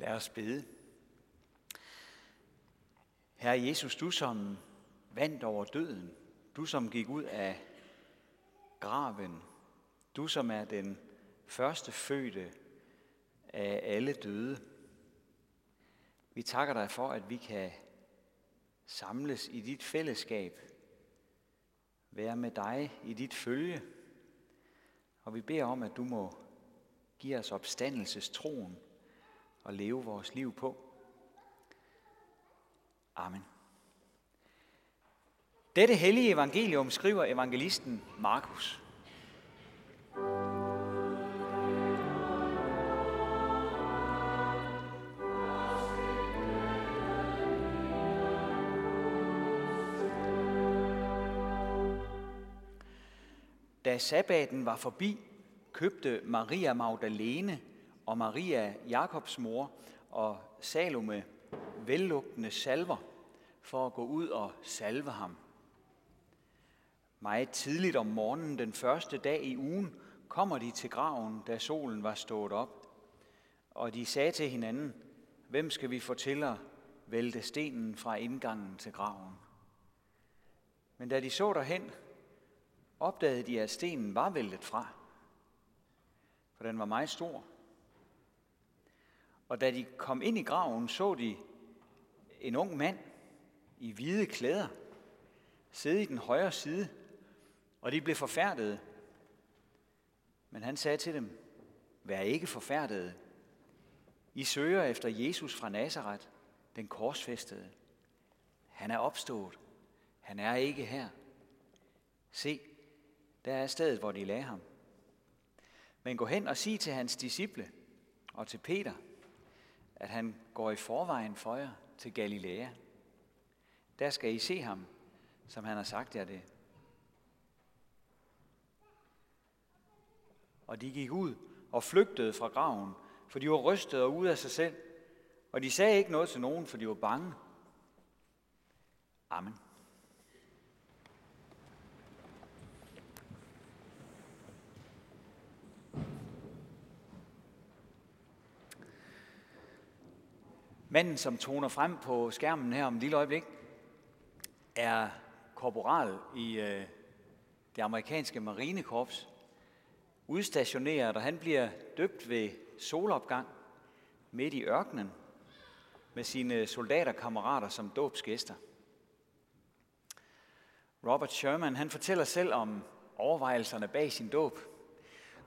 Lad os bede. Herre Jesus, du som vandt over døden, du som gik ud af graven, du som er den første fødte af alle døde. Vi takker dig for, at vi kan samles i dit fællesskab, være med dig i dit følge, og vi beder om, at du må give os opstandelsestroen at leve vores liv på. Amen. Dette hellige evangelium skriver evangelisten Markus. Da sabbaten var forbi, købte Maria Magdalene og Maria Jakobs mor og Salome vellugtende salver for at gå ud og salve ham. Meget tidligt om morgenen den første dag i ugen kommer de til graven, da solen var stået op. Og de sagde til hinanden, hvem skal vi få til at vælte stenen fra indgangen til graven? Men da de så derhen, opdagede de, at stenen var væltet fra, for den var meget stor. Og da de kom ind i graven, så de en ung mand i hvide klæder sidde i den højre side, og de blev forfærdede. Men han sagde til dem, vær ikke forfærdede. I søger efter Jesus fra Nazareth, den korsfæstede. Han er opstået. Han er ikke her. Se, der er stedet, hvor de lagde ham. Men gå hen og sig til hans disciple og til Peter, at han går i forvejen for jer til Galilea. Der skal I se ham, som han har sagt jer det. Og de gik ud og flygtede fra graven, for de var rystede og ude af sig selv. Og de sagde ikke noget til nogen, for de var bange. Amen. Manden, som toner frem på skærmen her om et lille øjeblik, er korporal i øh, det amerikanske marinekorps, udstationeret, og han bliver døbt ved solopgang midt i ørkenen med sine soldaterkammerater som dåbsgæster. Robert Sherman han fortæller selv om overvejelserne bag sin dåb.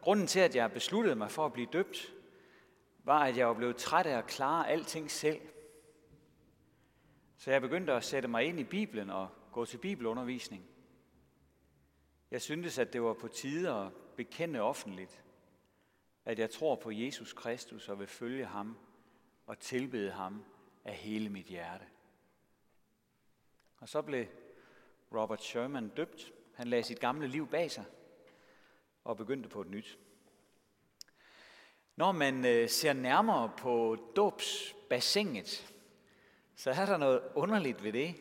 Grunden til, at jeg besluttede mig for at blive døbt, var, at jeg var blevet træt af at klare alting selv. Så jeg begyndte at sætte mig ind i Bibelen og gå til bibelundervisning. Jeg syntes, at det var på tide at bekende offentligt, at jeg tror på Jesus Kristus og vil følge ham og tilbede ham af hele mit hjerte. Og så blev Robert Sherman døbt. Han lagde sit gamle liv bag sig og begyndte på et nyt. Når man øh, ser nærmere på dåbsbassinet, så er der noget underligt ved det.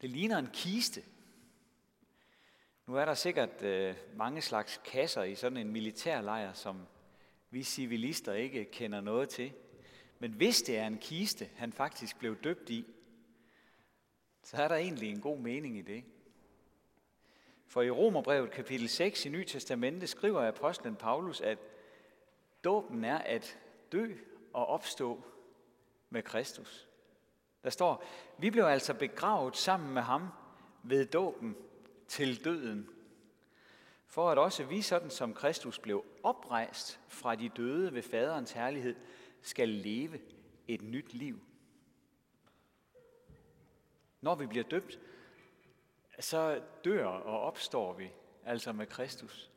Det ligner en kiste. Nu er der sikkert øh, mange slags kasser i sådan en militærlejr, som vi civilister ikke kender noget til. Men hvis det er en kiste, han faktisk blev døbt i, så er der egentlig en god mening i det. For i Romerbrevet kapitel 6 i Nye Testamente skriver apostlen Paulus, at Dåben er at dø og opstå med Kristus. Der står, vi blev altså begravet sammen med ham ved dåben til døden, for at også vi, sådan som Kristus blev oprejst fra de døde ved faderens herlighed, skal leve et nyt liv. Når vi bliver døbt, så dør og opstår vi, altså med Kristus.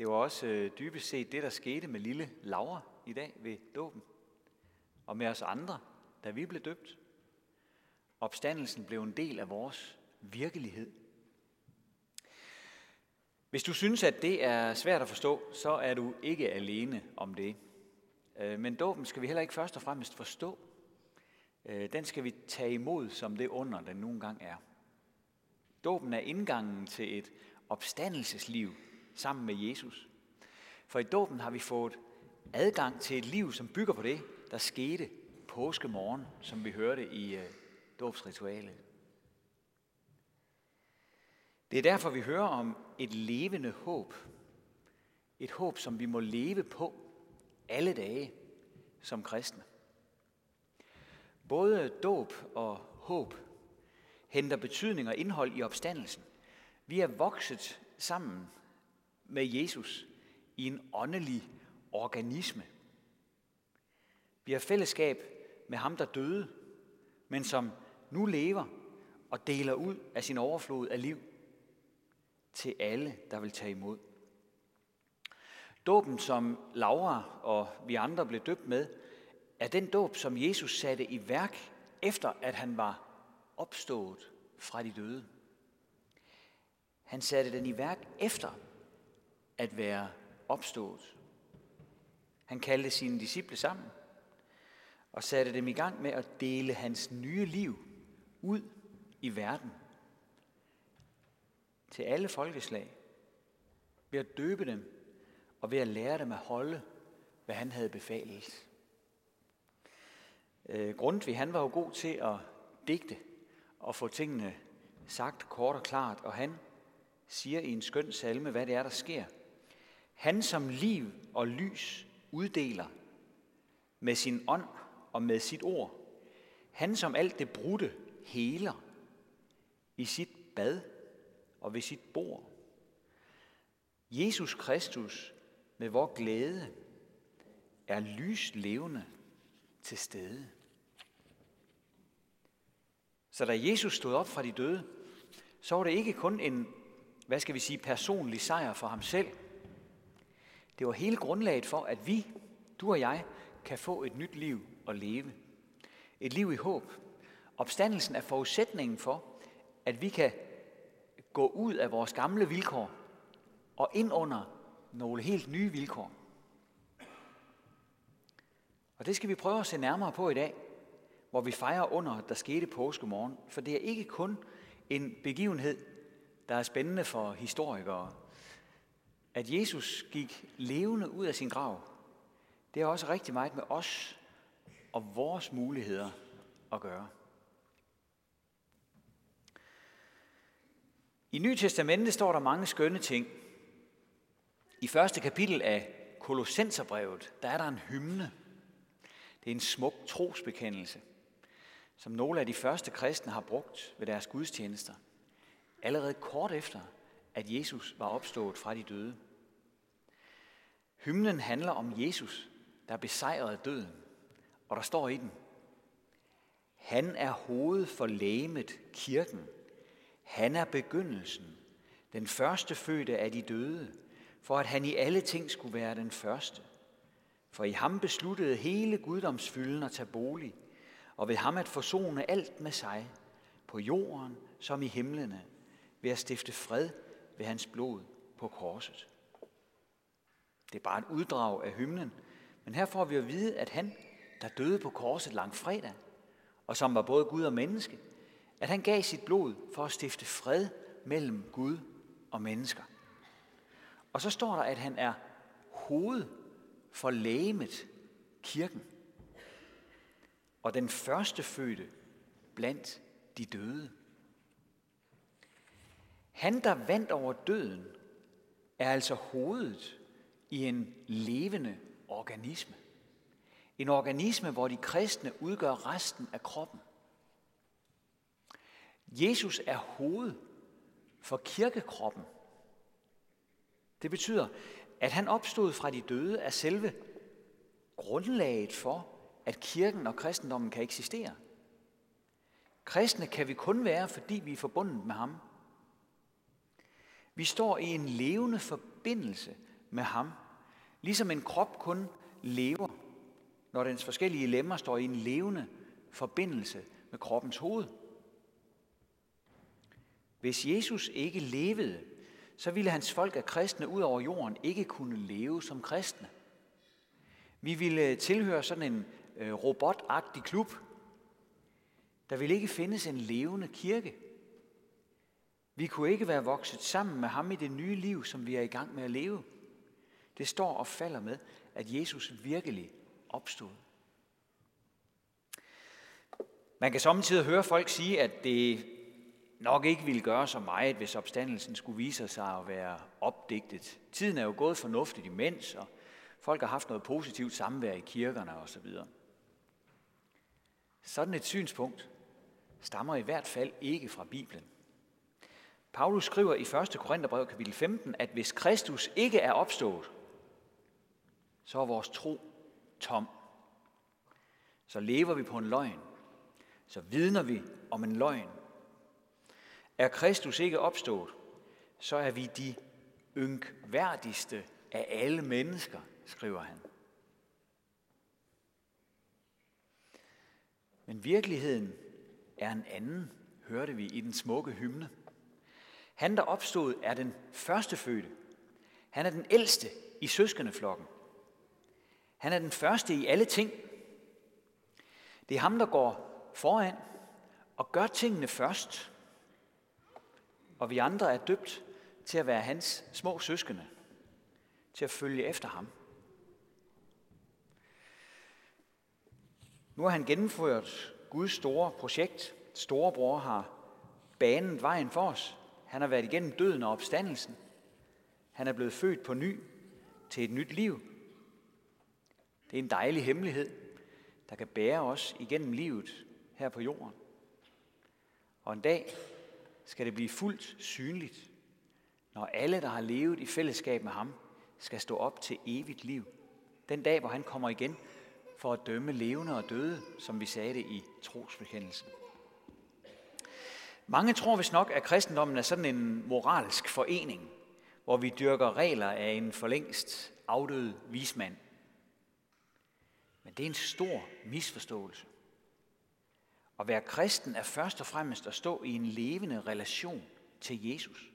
Det var også øh, dybest set det, der skete med lille Laura i dag ved dåben. Og med os andre, da vi blev døbt. Opstandelsen blev en del af vores virkelighed. Hvis du synes, at det er svært at forstå, så er du ikke alene om det. Øh, men dåben skal vi heller ikke først og fremmest forstå. Øh, den skal vi tage imod som det under, den nogle gange er. Dåben er indgangen til et opstandelsesliv sammen med Jesus. For i dåben har vi fået adgang til et liv, som bygger på det, der skete påskemorgen, som vi hørte i øh, dåbsritualet. Det er derfor, vi hører om et levende håb. Et håb, som vi må leve på alle dage som kristne. Både dåb og håb henter betydning og indhold i opstandelsen. Vi er vokset sammen med Jesus i en åndelig organisme. Vi har fællesskab med ham, der døde, men som nu lever og deler ud af sin overflod af liv til alle, der vil tage imod. Dåben, som Laura og vi andre blev døbt med, er den dåb, som Jesus satte i værk, efter at han var opstået fra de døde. Han satte den i værk efter at være opstået. Han kaldte sine disciple sammen og satte dem i gang med at dele hans nye liv ud i verden til alle folkeslag ved at døbe dem og ved at lære dem at holde, hvad han havde befalet. Øh, Grundtvig, han var jo god til at digte og få tingene sagt kort og klart, og han siger i en skøn salme, hvad det er, der sker. Han som liv og lys uddeler med sin ånd og med sit ord. Han som alt det brudte heler i sit bad og ved sit bord. Jesus Kristus med vor glæde er lys levende til stede. Så da Jesus stod op fra de døde, så var det ikke kun en, hvad skal vi sige, personlig sejr for ham selv. Det var hele grundlaget for, at vi, du og jeg, kan få et nyt liv at leve. Et liv i håb. Opstandelsen er forudsætningen for, at vi kan gå ud af vores gamle vilkår og ind under nogle helt nye vilkår. Og det skal vi prøve at se nærmere på i dag, hvor vi fejrer under, der skete påskemorgen. For det er ikke kun en begivenhed, der er spændende for historikere. At Jesus gik levende ud af sin grav, det er også rigtig meget med os og vores muligheder at gøre. I Nye Testamente står der mange skønne ting. I første kapitel af Kolossenserbrevet, der er der en hymne. Det er en smuk trosbekendelse, som nogle af de første kristne har brugt ved deres gudstjenester, allerede kort efter, at Jesus var opstået fra de døde. Hymnen handler om Jesus, der besejrede døden, og der står i den, han er hovedet for lægemet kirken. Han er begyndelsen, den første fødte af de døde, for at han i alle ting skulle være den første. For i ham besluttede hele guddomsfylden at tage bolig, og ved ham at forsone alt med sig, på jorden som i himlene, ved at stifte fred ved hans blod på korset. Det er bare et uddrag af hymnen, men her får vi at vide, at han, der døde på korset lang fredag, og som var både Gud og menneske, at han gav sit blod for at stifte fred mellem Gud og mennesker. Og så står der, at han er hoved for lægemet, kirken, og den første fødte blandt de døde. Han, der vandt over døden, er altså hovedet i en levende organisme. En organisme, hvor de kristne udgør resten af kroppen. Jesus er hoved for kirkekroppen. Det betyder, at han opstod fra de døde er selve grundlaget for, at kirken og kristendommen kan eksistere. Kristne kan vi kun være, fordi vi er forbundet med ham. Vi står i en levende forbindelse med ham, ligesom en krop kun lever, når dens forskellige lemmer står i en levende forbindelse med kroppens hoved. Hvis Jesus ikke levede, så ville hans folk af kristne ud over jorden ikke kunne leve som kristne. Vi ville tilhøre sådan en øh, robotagtig klub. Der ville ikke findes en levende kirke. Vi kunne ikke være vokset sammen med ham i det nye liv, som vi er i gang med at leve. Det står og falder med, at Jesus virkelig opstod. Man kan samtidig høre folk sige, at det nok ikke ville gøre så meget, hvis opstandelsen skulle vise sig at være opdigtet. Tiden er jo gået fornuftigt imens, og folk har haft noget positivt samvær i kirkerne osv. Sådan et synspunkt stammer i hvert fald ikke fra Bibelen. Paulus skriver i 1. Korintherbrev kapitel 15, at hvis Kristus ikke er opstået, så er vores tro tom. Så lever vi på en løgn. Så vidner vi om en løgn. Er Kristus ikke opstået, så er vi de ynkværdigste af alle mennesker, skriver han. Men virkeligheden er en anden, hørte vi i den smukke hymne. Han, der opstod, er den første fødte. Han er den ældste i søskendeflokken. Han er den første i alle ting. Det er ham, der går foran og gør tingene først. Og vi andre er døbt til at være hans små søskende, til at følge efter ham. Nu har han gennemført Guds store projekt. Storebror har banet vejen for os. Han har været igennem døden og opstandelsen. Han er blevet født på ny til et nyt liv. Det er en dejlig hemmelighed, der kan bære os igennem livet her på jorden. Og en dag skal det blive fuldt synligt, når alle, der har levet i fællesskab med ham, skal stå op til evigt liv. Den dag, hvor han kommer igen for at dømme levende og døde, som vi sagde det i trosbekendelsen. Mange tror vist nok, at kristendommen er sådan en moralsk forening, hvor vi dyrker regler af en forlængst afdød vismand. Men det er en stor misforståelse. At være kristen er først og fremmest at stå i en levende relation til Jesus.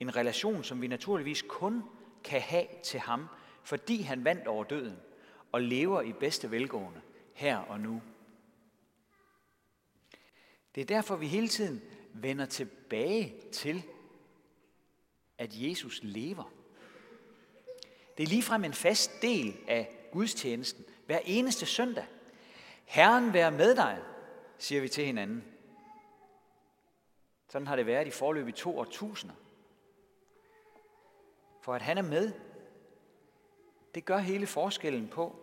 En relation, som vi naturligvis kun kan have til ham, fordi han vandt over døden og lever i bedste velgående her og nu. Det er derfor, vi hele tiden vender tilbage til, at Jesus lever. Det er ligefrem en fast del af gudstjenesten hver eneste søndag. Herren være med dig, siger vi til hinanden. Sådan har det været i forløb i to årtusinder. For at han er med, det gør hele forskellen på,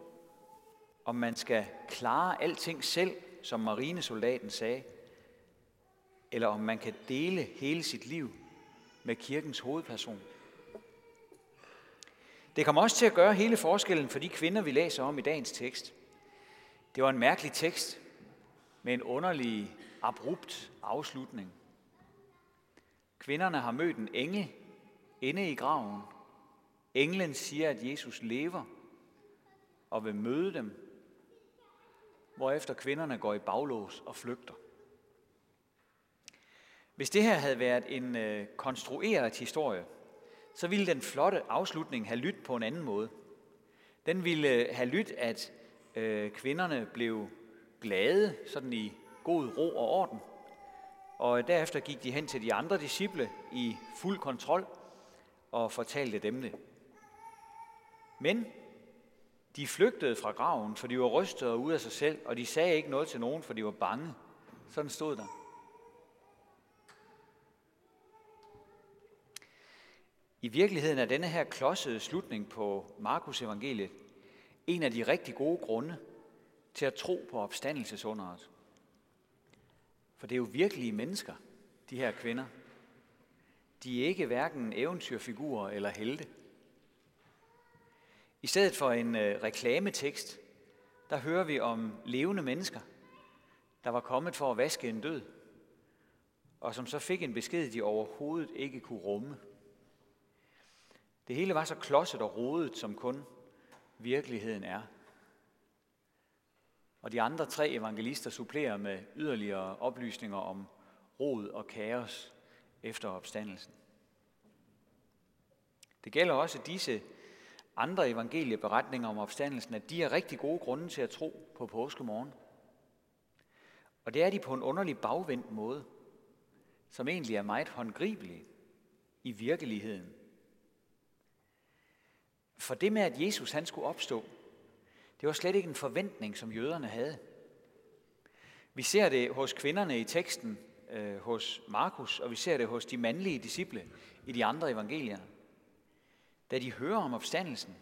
om man skal klare alting selv, som marinesoldaten sagde, eller om man kan dele hele sit liv med kirkens hovedperson. Det kommer også til at gøre hele forskellen for de kvinder, vi læser om i dagens tekst. Det var en mærkelig tekst med en underlig, abrupt afslutning. Kvinderne har mødt en engel inde i graven. Englen siger, at Jesus lever og vil møde dem, hvorefter kvinderne går i baglås og flygter. Hvis det her havde været en øh, konstrueret historie, så ville den flotte afslutning have lyttet på en anden måde. Den ville øh, have lyttet, at øh, kvinderne blev glade, sådan i god ro og orden. Og derefter gik de hen til de andre disciple i fuld kontrol og fortalte dem det. Men de flygtede fra graven, for de var rystet og ude af sig selv, og de sagde ikke noget til nogen, for de var bange. Sådan stod der. I virkeligheden er denne her klodsede slutning på Markus evangeliet en af de rigtig gode grunde til at tro på opstandelsesunderet. For det er jo virkelige mennesker, de her kvinder. De er ikke hverken eventyrfigurer eller helte. I stedet for en øh, reklametekst, der hører vi om levende mennesker, der var kommet for at vaske en død, og som så fik en besked, de overhovedet ikke kunne rumme. Det hele var så klodset og rodet, som kun virkeligheden er. Og de andre tre evangelister supplerer med yderligere oplysninger om rod og kaos efter opstandelsen. Det gælder også disse andre evangelieberetninger om opstandelsen, at de er rigtig gode grunde til at tro på påskemorgen. Og det er de på en underlig bagvendt måde, som egentlig er meget håndgribelig i virkeligheden. For det med, at Jesus han skulle opstå, det var slet ikke en forventning, som jøderne havde. Vi ser det hos kvinderne i teksten øh, hos Markus, og vi ser det hos de mandlige disciple i de andre evangelier. Da de hører om opstandelsen,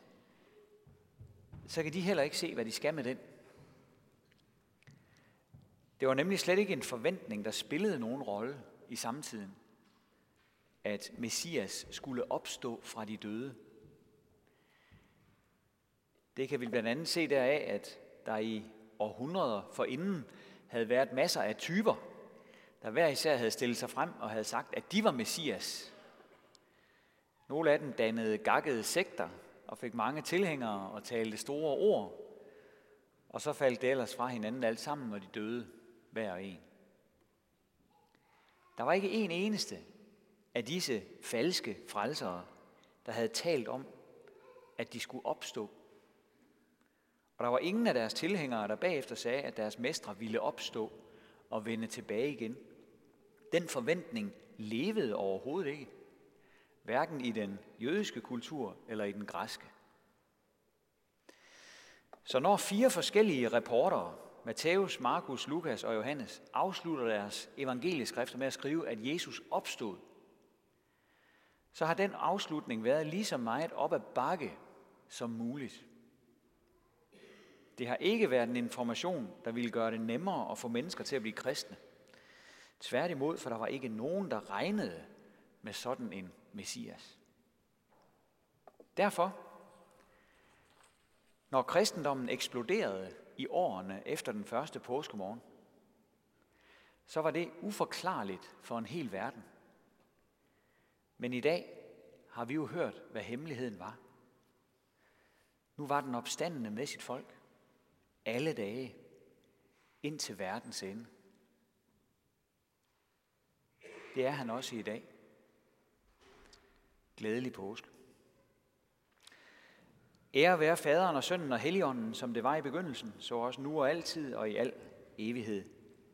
så kan de heller ikke se, hvad de skal med den. Det var nemlig slet ikke en forventning, der spillede nogen rolle i samtiden, at Messias skulle opstå fra de døde. Det kan vi blandt andet se deraf, at der i århundreder forinden havde været masser af typer, der hver især havde stillet sig frem og havde sagt, at de var Messias. Nogle af dem dannede gakkede sekter og fik mange tilhængere og talte store ord. Og så faldt det ellers fra hinanden alt sammen, når de døde, hver og en. Der var ikke en eneste af disse falske frelsere, der havde talt om, at de skulle opstå. Og der var ingen af deres tilhængere, der bagefter sagde, at deres mestre ville opstå og vende tilbage igen. Den forventning levede overhovedet ikke. Hverken i den jødiske kultur eller i den græske. Så når fire forskellige reportere, Matthæus, Markus, Lukas og Johannes, afslutter deres evangelieskrifter med at skrive, at Jesus opstod, så har den afslutning været lige så meget op ad bakke som muligt. Det har ikke været en information, der ville gøre det nemmere at få mennesker til at blive kristne. Tværtimod, for der var ikke nogen, der regnede med sådan en messias. Derfor, når kristendommen eksploderede i årene efter den første påskemorgen, så var det uforklarligt for en hel verden. Men i dag har vi jo hørt, hvad hemmeligheden var. Nu var den opstandende med sit folk alle dage ind til verdens ende. Det er han også i dag. Glædelig påske. Ære være faderen og sønnen og helligånden, som det var i begyndelsen, så også nu og altid og i al evighed.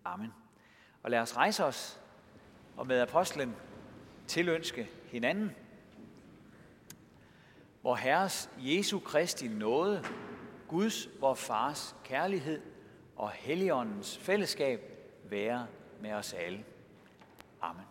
Amen. Og lad os rejse os og med apostlen tilønske hinanden, hvor Herres Jesu Kristi nåde, Guds, vor Fars kærlighed og Helligåndens fællesskab være med os alle. Amen.